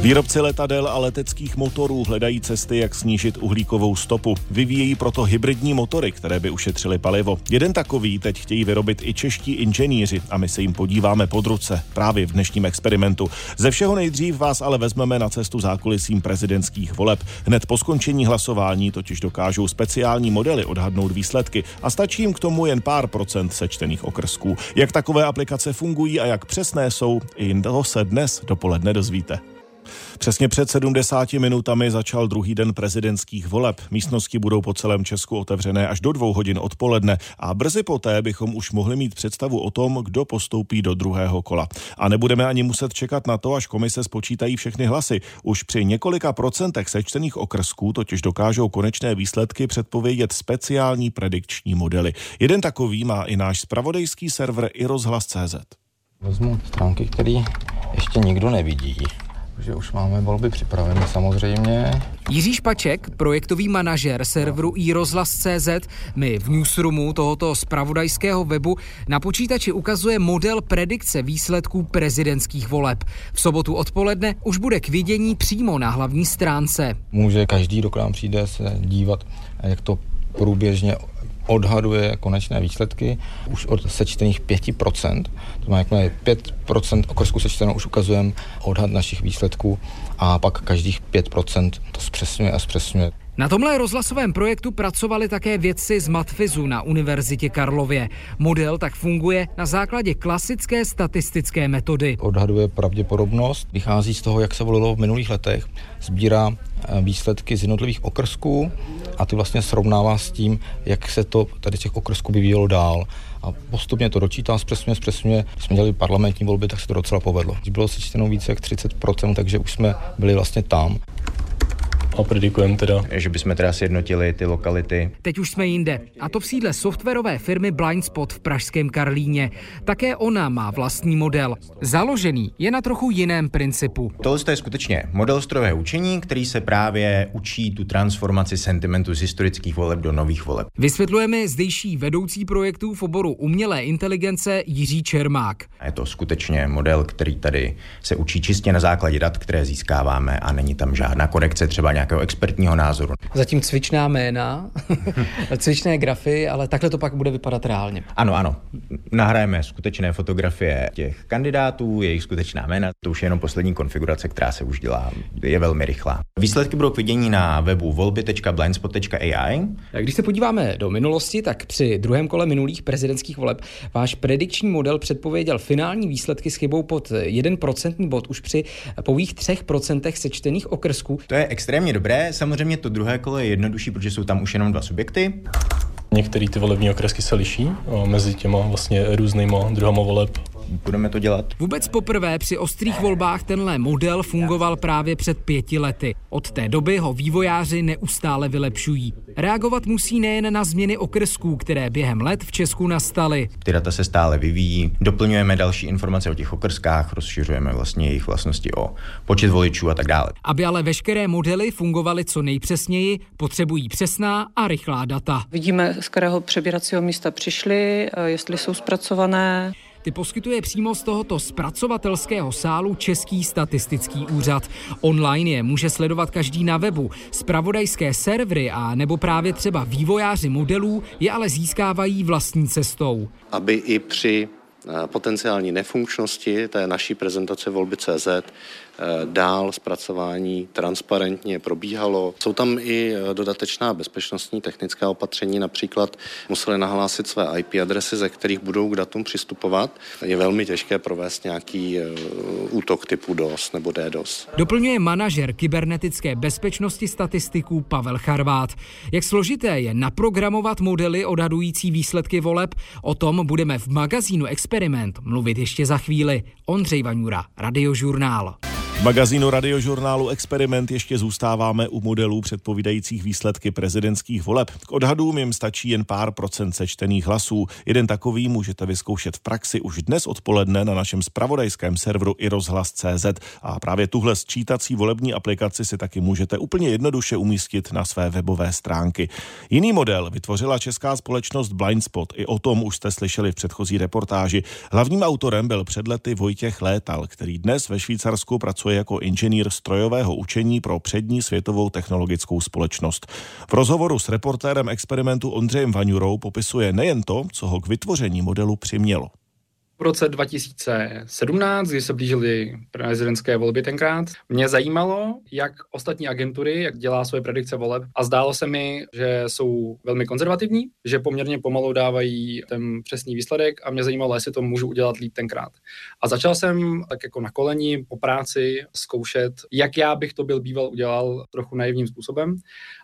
Výrobci letadel a leteckých motorů hledají cesty, jak snížit uhlíkovou stopu. Vyvíjejí proto hybridní motory, které by ušetřily palivo. Jeden takový teď chtějí vyrobit i čeští inženýři a my se jim podíváme pod ruce právě v dnešním experimentu. Ze všeho nejdřív vás ale vezmeme na cestu zákulisím prezidentských voleb. Hned po skončení hlasování totiž dokážou speciální modely odhadnout výsledky a stačí jim k tomu jen pár procent sečtených okrsků. Jak takové aplikace fungují a jak přesné jsou, i toho se dnes dopoledne dozvíte. Přesně před 70 minutami začal druhý den prezidentských voleb. Místnosti budou po celém Česku otevřené až do dvou hodin odpoledne a brzy poté bychom už mohli mít představu o tom, kdo postoupí do druhého kola. A nebudeme ani muset čekat na to, až komise spočítají všechny hlasy. Už při několika procentech sečtených okrsků totiž dokážou konečné výsledky předpovědět speciální predikční modely. Jeden takový má i náš spravodajský server i rozhlas.cz. Vezmu stránky, které ještě nikdo nevidí že už máme volby připraveny samozřejmě. Jiří Špaček, projektový manažer serveru iRozhlas.cz, mi v newsroomu tohoto spravodajského webu na počítači ukazuje model predikce výsledků prezidentských voleb. V sobotu odpoledne už bude k vidění přímo na hlavní stránce. Může každý, kdo k nám přijde, se dívat, jak to průběžně odhaduje konečné výsledky už od sečtených 5%. To má jakmile 5% okrsku sečteno, už ukazujeme odhad našich výsledků a pak každých 5% to zpřesňuje a zpřesňuje. Na tomhle rozhlasovém projektu pracovali také vědci z Matfizu na Univerzitě Karlově. Model tak funguje na základě klasické statistické metody. Odhaduje pravděpodobnost, vychází z toho, jak se volilo v minulých letech, sbírá eh, výsledky z jednotlivých okrsků a ty vlastně srovnává s tím, jak se to tady těch okrsků vyvíjelo dál a postupně to dočítá, zpřesňuje, zpřesňuje. Když jsme dělali parlamentní volby, tak se to docela povedlo. Bylo sečteno více jak 30%, takže už jsme byli vlastně tam a predikujeme teda. Že bychom teda sjednotili ty lokality. Teď už jsme jinde. A to v sídle softwarové firmy Blindspot v Pražském Karlíně. Také ona má vlastní model. Založený je na trochu jiném principu. Tohle je skutečně model strojového učení, který se právě učí tu transformaci sentimentu z historických voleb do nových voleb. Vysvětlujeme zdejší vedoucí projektů v oboru umělé inteligence Jiří Čermák. Je to skutečně model, který tady se učí čistě na základě dat, které získáváme a není tam žádná korekce třeba nějak nějakého expertního názoru. Zatím cvičná jména, cvičné grafy, ale takhle to pak bude vypadat reálně. Ano, ano. Nahrajeme skutečné fotografie těch kandidátů, jejich skutečná jména. To už je jenom poslední konfigurace, která se už dělá. Je velmi rychlá. Výsledky budou k vidění na webu volby.blindspot.ai. Když se podíváme do minulosti, tak při druhém kole minulých prezidentských voleb váš predikční model předpověděl finální výsledky s chybou pod 1% bod už při pouhých 3% sečtených okrsků. To je extrémně dobré. Samozřejmě to druhé kolo je jednodušší, protože jsou tam už jenom dva subjekty. Některé ty volební okresky se liší mezi těma vlastně různýma druhama voleb budeme to dělat. Vůbec poprvé při ostrých volbách tenhle model fungoval právě před pěti lety. Od té doby ho vývojáři neustále vylepšují. Reagovat musí nejen na změny okrsků, které během let v Česku nastaly. Ty data se stále vyvíjí, doplňujeme další informace o těch okrskách, rozšiřujeme vlastně jejich vlastnosti o počet voličů a tak dále. Aby ale veškeré modely fungovaly co nejpřesněji, potřebují přesná a rychlá data. Vidíme, z kterého přebíracího místa přišli, jestli jsou zpracované. Ty poskytuje přímo z tohoto zpracovatelského sálu Český statistický úřad. Online je může sledovat každý na webu. Spravodajské servery a nebo právě třeba vývojáři modelů je ale získávají vlastní cestou. Aby i při eh, potenciální nefunkčnosti té naší prezentace volby CZ dál zpracování transparentně probíhalo. Jsou tam i eh, dodatečná bezpečnostní technická opatření, například museli nahlásit své IP adresy, ze kterých budou k datům přistupovat. Je velmi těžké provést nějaký eh, útok typu DOS nebo DDoS. Doplňuje manažer kybernetické bezpečnosti statistiků Pavel Charvát. Jak složité je naprogramovat modely odhadující výsledky voleb, o tom budeme v magazínu Experiment mluvit ještě za chvíli. Ondřej Vaňura, Radiožurnál. V magazínu radiožurnálu Experiment ještě zůstáváme u modelů předpovídajících výsledky prezidentských voleb. K odhadům jim stačí jen pár procent sečtených hlasů. Jeden takový můžete vyzkoušet v praxi už dnes odpoledne na našem spravodajském serveru i rozhlas.cz a právě tuhle sčítací volební aplikaci si taky můžete úplně jednoduše umístit na své webové stránky. Jiný model vytvořila česká společnost Blindspot. I o tom už jste slyšeli v předchozí reportáži. Hlavním autorem byl před lety Vojtěch Létal, který dnes ve Švýcarsku pracuje pracuje jako inženýr strojového učení pro přední světovou technologickou společnost. V rozhovoru s reportérem experimentu Ondřejem Vaňurou popisuje nejen to, co ho k vytvoření modelu přimělo v roce 2017, kdy se blížily prezidentské volby tenkrát, mě zajímalo, jak ostatní agentury, jak dělá svoje predikce voleb a zdálo se mi, že jsou velmi konzervativní, že poměrně pomalu dávají ten přesný výsledek a mě zajímalo, jestli to můžu udělat líp tenkrát. A začal jsem tak jako na koleni po práci zkoušet, jak já bych to byl býval udělal trochu naivním způsobem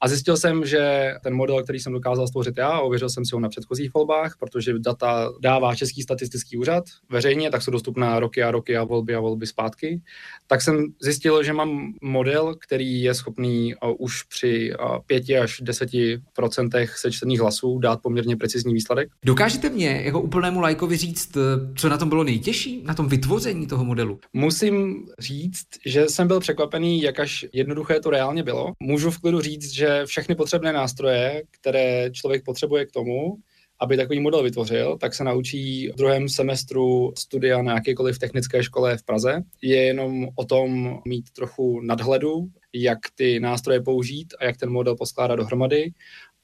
a zjistil jsem, že ten model, který jsem dokázal stvořit já, ověřil jsem si ho na předchozích volbách, protože data dává Český statistický úřad veřejně, tak jsou dostupná roky a roky a volby a volby zpátky, tak jsem zjistil, že mám model, který je schopný už při 5 až 10 procentech sečtených hlasů dát poměrně precizní výsledek. Dokážete mě jako úplnému lajkovi říct, co na tom bylo nejtěžší, na tom vytvoření toho modelu? Musím říct, že jsem byl překvapený, jak až jednoduché to reálně bylo. Můžu v klidu říct, že všechny potřebné nástroje, které člověk potřebuje k tomu, aby takový model vytvořil, tak se naučí v druhém semestru studia na jakékoliv technické škole v Praze. Je jenom o tom mít trochu nadhledu, jak ty nástroje použít a jak ten model poskládat dohromady,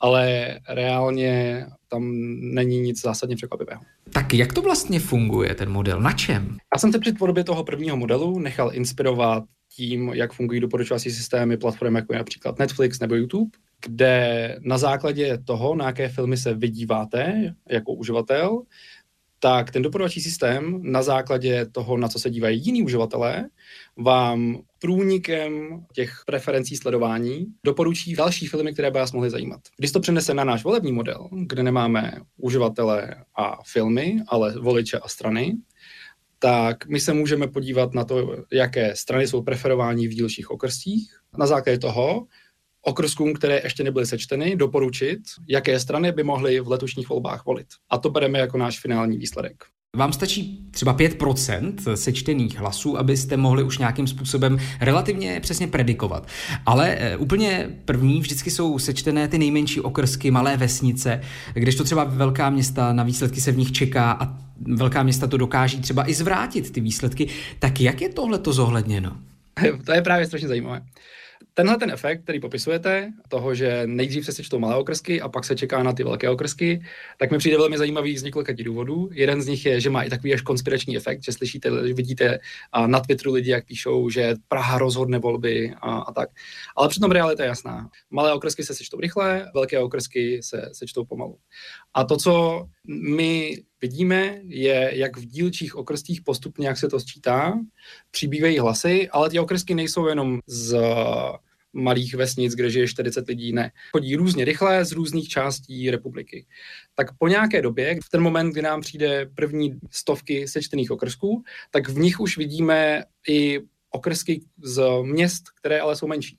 ale reálně tam není nic zásadně překvapivého. Tak jak to vlastně funguje, ten model? Na čem? Já jsem se při tvorbě toho prvního modelu nechal inspirovat tím, jak fungují doporučovací systémy platform, jako je například Netflix nebo YouTube, kde na základě toho, na jaké filmy se vydíváte jako uživatel, tak ten doporučovací systém na základě toho, na co se dívají jiní uživatelé, vám průnikem těch preferencí sledování doporučí další filmy, které by vás mohly zajímat. Když to přenese na náš volební model, kde nemáme uživatele a filmy, ale voliče a strany, tak my se můžeme podívat na to, jaké strany jsou preferovány v dílčích okrstích. Na základě toho okrskům, které ještě nebyly sečteny, doporučit, jaké strany by mohly v letošních volbách volit. A to bereme jako náš finální výsledek. Vám stačí třeba 5% sečtených hlasů, abyste mohli už nějakým způsobem relativně přesně predikovat. Ale e, úplně první vždycky jsou sečtené ty nejmenší okrsky, malé vesnice, když to třeba velká města, na výsledky se v nich čeká a velká města to dokáží třeba i zvrátit ty výsledky. Tak jak je tohle to zohledněno? To je právě strašně zajímavé tenhle ten efekt, který popisujete, toho, že nejdřív se sečtou malé okrsky a pak se čeká na ty velké okrsky, tak mi přijde velmi zajímavý z několika důvodů. Jeden z nich je, že má i takový až konspirační efekt, že slyšíte, že vidíte na Twitteru lidi, jak píšou, že Praha rozhodne volby a, a tak. Ale přitom realita je jasná. Malé okrsky se sečtou rychle, velké okrsky se sečtou pomalu. A to, co my vidíme, je, jak v dílčích okrstích postupně, jak se to sčítá, přibývají hlasy, ale ty okrsky nejsou jenom z malých vesnic, kde žije 40 lidí, ne. Chodí různě rychle z různých částí republiky. Tak po nějaké době, v ten moment, kdy nám přijde první stovky sečtených okrsků, tak v nich už vidíme i okrsky z měst, které ale jsou menší.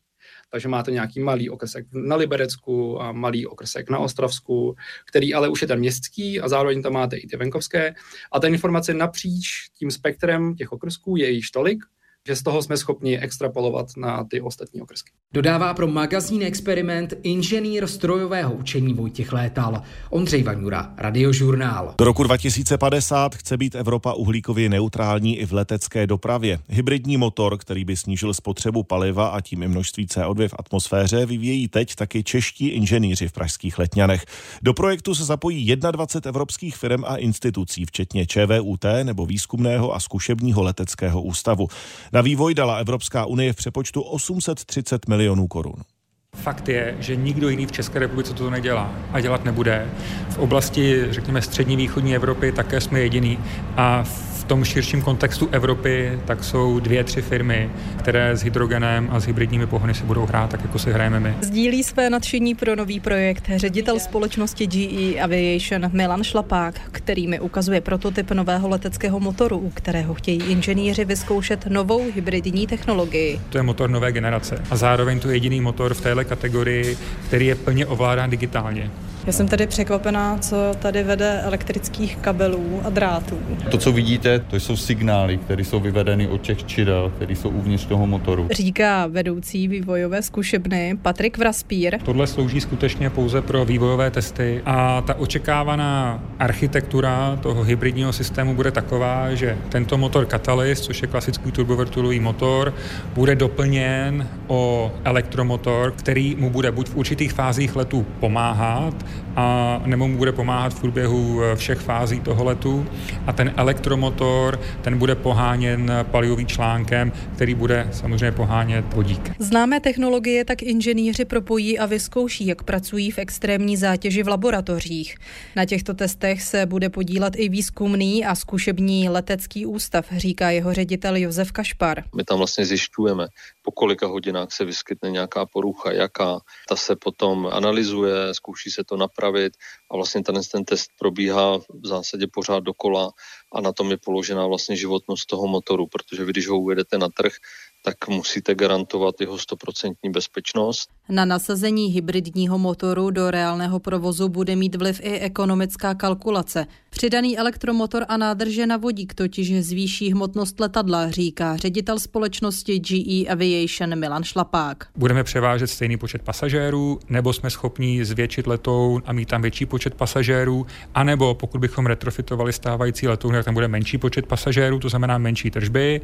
Takže máte nějaký malý okresek na Liberecku a malý okresek na Ostravsku, který ale už je ten městský a zároveň tam máte i ty venkovské. A ta informace napříč tím spektrem těch okresků je již tolik, že z toho jsme schopni extrapolovat na ty ostatní okresky. Dodává pro magazín Experiment inženýr strojového učení Vojtěch Létal. Ondřej Vaňura, Radiožurnál. Do roku 2050 chce být Evropa uhlíkově neutrální i v letecké dopravě. Hybridní motor, který by snížil spotřebu paliva a tím i množství CO2 v atmosféře, vyvíjejí teď taky čeští inženýři v pražských letňanech. Do projektu se zapojí 21 evropských firm a institucí, včetně ČVUT nebo výzkumného a zkušebního leteckého ústavu. Na vývoj dala Evropská unie v přepočtu 830 milionů korun. Fakt je, že nikdo jiný v České republice to nedělá a dělat nebude. V oblasti, řekněme, střední východní Evropy také jsme jediný a v tom širším kontextu Evropy tak jsou dvě, tři firmy, které s hydrogenem a s hybridními pohony si budou hrát tak, jako si hrajeme my. Sdílí své nadšení pro nový projekt ředitel společnosti GE Aviation Milan Šlapák, který mi ukazuje prototyp nového leteckého motoru, u kterého chtějí inženýři vyzkoušet novou hybridní technologii. To je motor nové generace a zároveň to je jediný motor v téhle kategorii, který je plně ovládán digitálně. Já jsem tady překvapená, co tady vede elektrických kabelů a drátů. To, co vidíte, to jsou signály, které jsou vyvedeny od těch čidel, které jsou uvnitř toho motoru. Říká vedoucí vývojové zkušebny Patrik Vraspír. Tohle slouží skutečně pouze pro vývojové testy a ta očekávaná architektura toho hybridního systému bude taková, že tento motor Catalyst, což je klasický turbovrtulový motor, bude doplněn o elektromotor, který mu bude buď v určitých fázích letu pomáhat, a nebo mu bude pomáhat v průběhu eh, všech fází toho letu a ten elektromotor, ten bude poháněn palivovým článkem, který bude samozřejmě pohánět vodík. Známé technologie tak inženýři propojí a vyzkouší, jak pracují v extrémní zátěži v laboratořích. Na těchto testech se bude podílet i výzkumný a zkušební letecký ústav, říká jeho ředitel Josef Kašpar. My tam vlastně zjišťujeme, po kolika hodinách se vyskytne nějaká porucha, jaká. Ta se potom analyzuje, zkouší se to napravit a vlastně ten, ten test probíhá v zásadě pořád dokola a na tom je položená vlastně životnost toho motoru, protože vy, když ho uvedete na trh, tak musíte garantovat jeho stoprocentní bezpečnost. Na nasazení hybridního motoru do reálného provozu bude mít vliv i ekonomická kalkulace. Přidaný elektromotor a nádrže na vodík totiž zvýší hmotnost letadla, říká ředitel společnosti GE Aviation Milan Šlapák. Budeme převážet stejný počet pasažérů, nebo jsme schopni zvětšit letoun a mít tam větší počet pasažérů, anebo pokud bychom retrofitovali stávající letoun, tak tam bude menší počet pasažérů, to znamená menší tržby,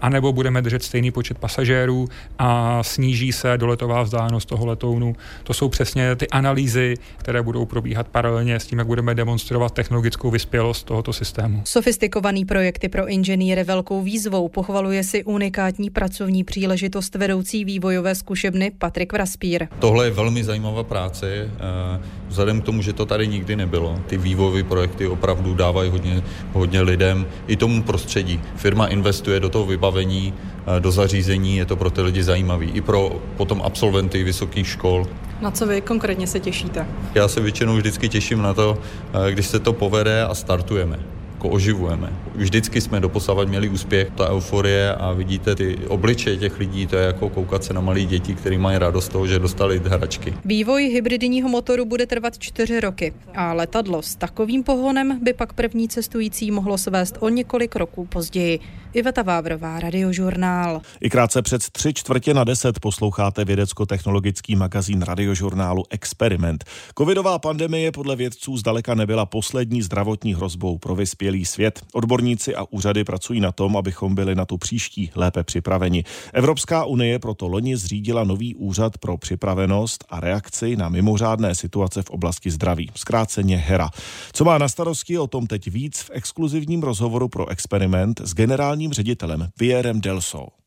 anebo budeme držet stejný počet pasažérů a sníží se doletová vzdálenost toho letounu. To jsou přesně ty analýzy, které budou probíhat paralelně s tím, jak budeme demonstrovat technologickou vyspělost tohoto systému. Sofistikovaný projekty pro inženýry velkou výzvou pochvaluje si unikátní pracovní příležitost vedoucí vývojové zkušebny Patrik Vraspír. Tohle je velmi zajímavá práce, eh, vzhledem k tomu, že to tady nikdy nebylo. Ty vývojové projekty opravdu dávají hodně, hodně lidem i tomu prostředí. Firma investuje do toho vybavení, eh, do zařízení, je to pro ty lidi zajímavý. I pro potom absolventy vysokých škol. Na co vy konkrétně se těšíte? Já se většinou vždycky těším na to, eh, když se to povede a startujeme jako oživujeme. Vždycky jsme doposavat měli úspěch, ta euforie a vidíte ty obličeje těch lidí, to je jako koukat se na malé děti, kteří mají radost toho, že dostali hračky. Vývoj hybridního motoru bude trvat čtyři roky a letadlo s takovým pohonem by pak první cestující mohlo svést o několik roků později. Iveta Vávrová, Radiožurnál. I krátce před tři čtvrtě na deset posloucháte vědecko-technologický magazín radiožurnálu Experiment. Covidová pandemie podle vědců zdaleka nebyla poslední zdravotní hrozbou pro vyspělý svět. Odborníci a úřady pracují na tom, abychom byli na tu příští lépe připraveni. Evropská unie proto loni zřídila nový úřad pro připravenost a reakci na mimořádné situace v oblasti zdraví, zkráceně HERA. Co má na starosti, o tom teď víc v exkluzivním rozhovoru pro Experiment s generální generálním ředitelem Pierrem Delso.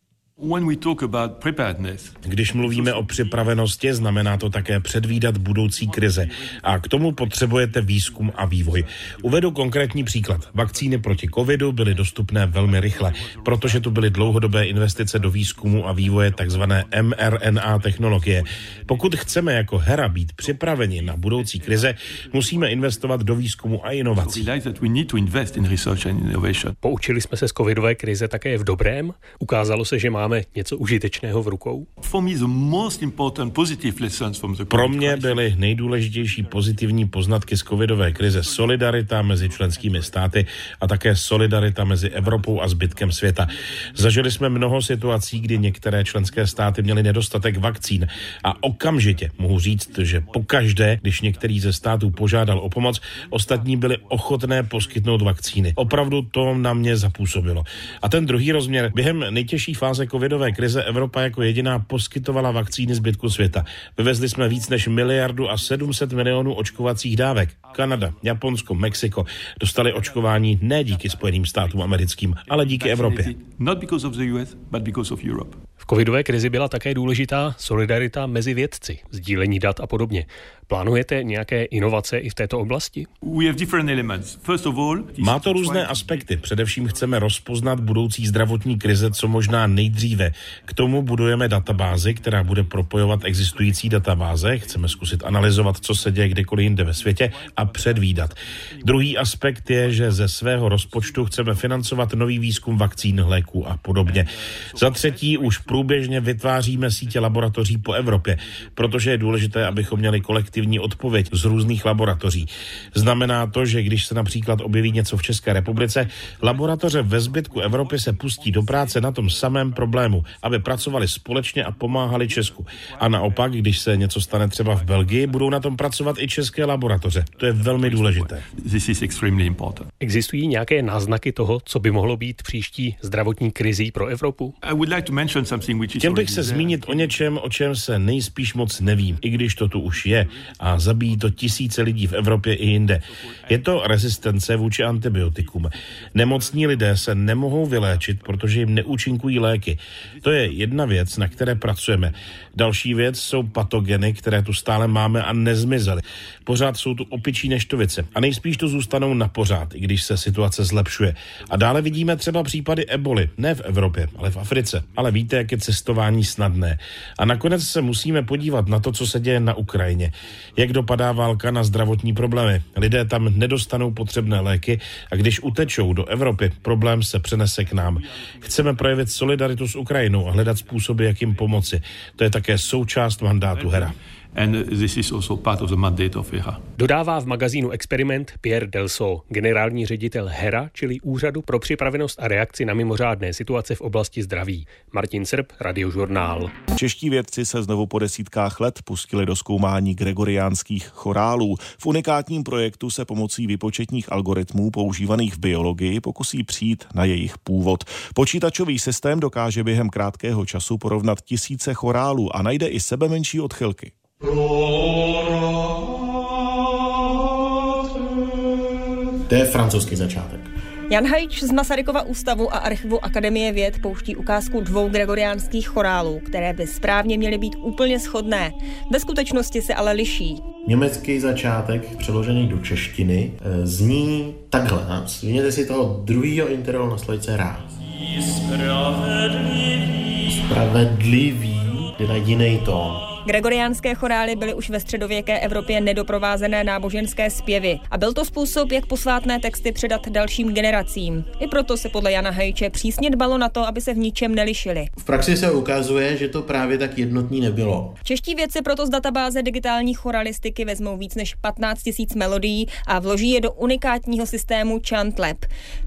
Když mluvíme o připravenosti, znamená to také předvídat budoucí krize. A k tomu potřebujete výzkum a vývoj. Uvedu konkrétní příklad. Vakcíny proti covidu byly dostupné velmi rychle, protože tu byly dlouhodobé investice do výzkumu a vývoje tzv. mRNA technologie. Pokud chceme jako hera být připraveni na budoucí krize, musíme investovat do výzkumu a inovací. Poučili jsme se z covidové krize také v dobrém? Ukázalo se, že máme máme něco užitečného v rukou? Pro mě byly nejdůležitější pozitivní poznatky z covidové krize solidarita mezi členskými státy a také solidarita mezi Evropou a zbytkem světa. Zažili jsme mnoho situací, kdy některé členské státy měly nedostatek vakcín a okamžitě mohu říct, že pokaždé, když některý ze států požádal o pomoc, ostatní byli ochotné poskytnout vakcíny. Opravdu to na mě zapůsobilo. A ten druhý rozměr, během nejtěžší fáze covidové krize Evropa jako jediná poskytovala vakcíny zbytku světa. Vyvezli jsme víc než miliardu a 700 milionů očkovacích dávek. Kanada, Japonsko, Mexiko dostali očkování ne díky Spojeným státům americkým, ale díky Evropě. Not because of the US, but because of Europe. V covidové krizi byla také důležitá solidarita mezi vědci, sdílení dat a podobně. Plánujete nějaké inovace i v této oblasti? Má to různé aspekty. Především chceme rozpoznat budoucí zdravotní krize co možná nejdříve. K tomu budujeme databázi, která bude propojovat existující databáze. Chceme zkusit analyzovat, co se děje kdekoliv jinde ve světě a předvídat. Druhý aspekt je, že ze svého rozpočtu chceme financovat nový výzkum vakcín, léků a podobně. Za třetí už průběžně vytváříme sítě laboratoří po Evropě, protože je důležité, abychom měli kolektivní reaktivní odpověď z různých laboratoří. Znamená to, že když se například objeví něco v České republice, laboratoře ve zbytku Evropy se pustí do práce na tom samém problému, aby pracovali společně a pomáhali Česku. A naopak, když se něco stane třeba v Belgii, budou na tom pracovat i české laboratoře. To je velmi důležité. This is extremely important. Existují nějaké náznaky toho, co by mohlo být příští zdravotní krizí pro Evropu? Chtěl bych se zmínit o něčem, o čem se nejspíš moc nevím, i když to tu už je a zabíjí to tisíce lidí v Evropě i jinde. Je to rezistence vůči antibiotikům. Nemocní lidé se nemohou vyléčit, protože jim neúčinkují léky. To je jedna věc, na které pracujeme. Další věc jsou patogeny, které tu stále máme a nezmizely. Pořád jsou tu opičí neštovice a nejspíš tu zůstanou na pořád, i když se situace zlepšuje. A dále vidíme třeba případy eboli, ne v Evropě, ale v Africe. Ale víte, jak je cestování snadné. A nakonec se musíme podívat na to, co se děje na Ukrajině. Jak dopadá válka na zdravotní problémy. Lidé tam nedostanou potřebné léky a když utečou do Evropy, problém se přenese k nám. Chceme projevit solidaritu s Ukrajinou a hledat způsoby, jak jim pomoci. To je také součást mandátu Hera and this is also part of the mandate of EHA. Dodává v magazínu Experiment Pierre Delso, generální ředitel HERA, čili Úřadu pro připravenost a reakci na mimořádné situace v oblasti zdraví. Martin Srb, Radiožurnál. Čeští vědci se znovu po desítkách let pustili do zkoumání gregoriánských chorálů. V unikátním projektu se pomocí vypočetních algoritmů používaných v biologii pokusí přijít na jejich původ. Počítačový systém dokáže během krátkého času porovnat tisíce chorálů a najde i sebe menší odchylky. To je francouzský začátek. Jan Hajč z Masarykova ústavu a archivu Akademie věd pouští ukázku dvou gregoriánských chorálů, které by správně měly být úplně shodné. Ve skutečnosti se ale liší. Německý začátek, přeložený do češtiny, eh, zní takhle. Zvněte si toho druhého intervalu na slajce ráz. Spravedlivý jde na jiný tón. Gregoriánské chorály byly už ve středověké Evropě nedoprovázené náboženské zpěvy a byl to způsob, jak posvátné texty předat dalším generacím. I proto se podle Jana Hajče přísně dbalo na to, aby se v ničem nelišili. V praxi se ukazuje, že to právě tak jednotný nebylo. Čeští vědci proto z databáze digitální choralistiky vezmou víc než 15 000 melodií a vloží je do unikátního systému ChantLab.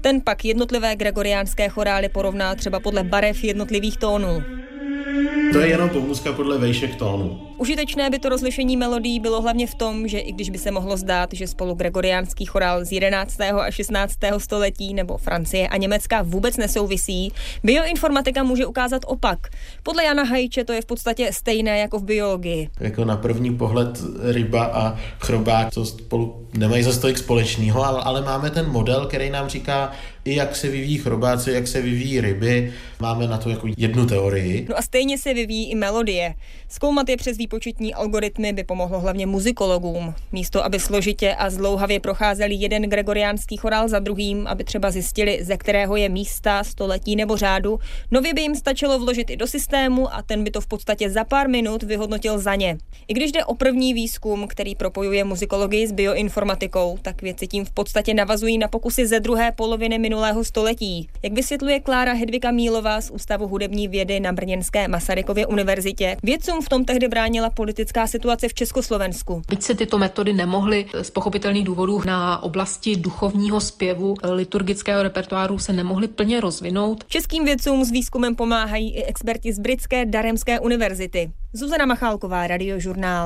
Ten pak jednotlivé gregoriánské chorály porovná třeba podle barev jednotlivých tónů. To je jenom pomůcka podle vejšek tónu. Užitečné by to rozlišení melodií bylo hlavně v tom, že i když by se mohlo zdát, že spolu gregoriánský chorál z 11. a 16. století nebo Francie a Německa vůbec nesouvisí, bioinformatika může ukázat opak. Podle Jana Hajče to je v podstatě stejné jako v biologii. Jako na první pohled ryba a chrobák to spolu nemají za stolik společného, ale, ale máme ten model, který nám říká, i jak se vyvíjí chrobáci, jak se vyvíjí ryby. Máme na to jako jednu teorii. No a stejně se vyvíjí i melodie. Zkoumat je přes výpočetní algoritmy by pomohlo hlavně muzikologům. Místo, aby složitě a zlouhavě procházeli jeden gregoriánský chorál za druhým, aby třeba zjistili, ze kterého je místa, století nebo řádu, nově by jim stačilo vložit i do systému a ten by to v podstatě za pár minut vyhodnotil za ně. I když jde o první výzkum, který propojuje muzikologii s bioinformatikou, tak věci tím v podstatě navazují na pokusy ze druhé poloviny minulého století. Jak vysvětluje Klára Hedvika Mílová z Ústavu hudební vědy na Brněnské Masarykově univerzitě, vědcům v tom tehdy bránila politická situace v Československu. Byť se tyto metody nemohly z pochopitelných důvodů na oblasti duchovního zpěvu liturgického repertoáru se nemohly plně rozvinout. Českým vědcům s výzkumem pomáhají i experti z britské Daremské univerzity. Zuzana Machálková, Radiožurnál.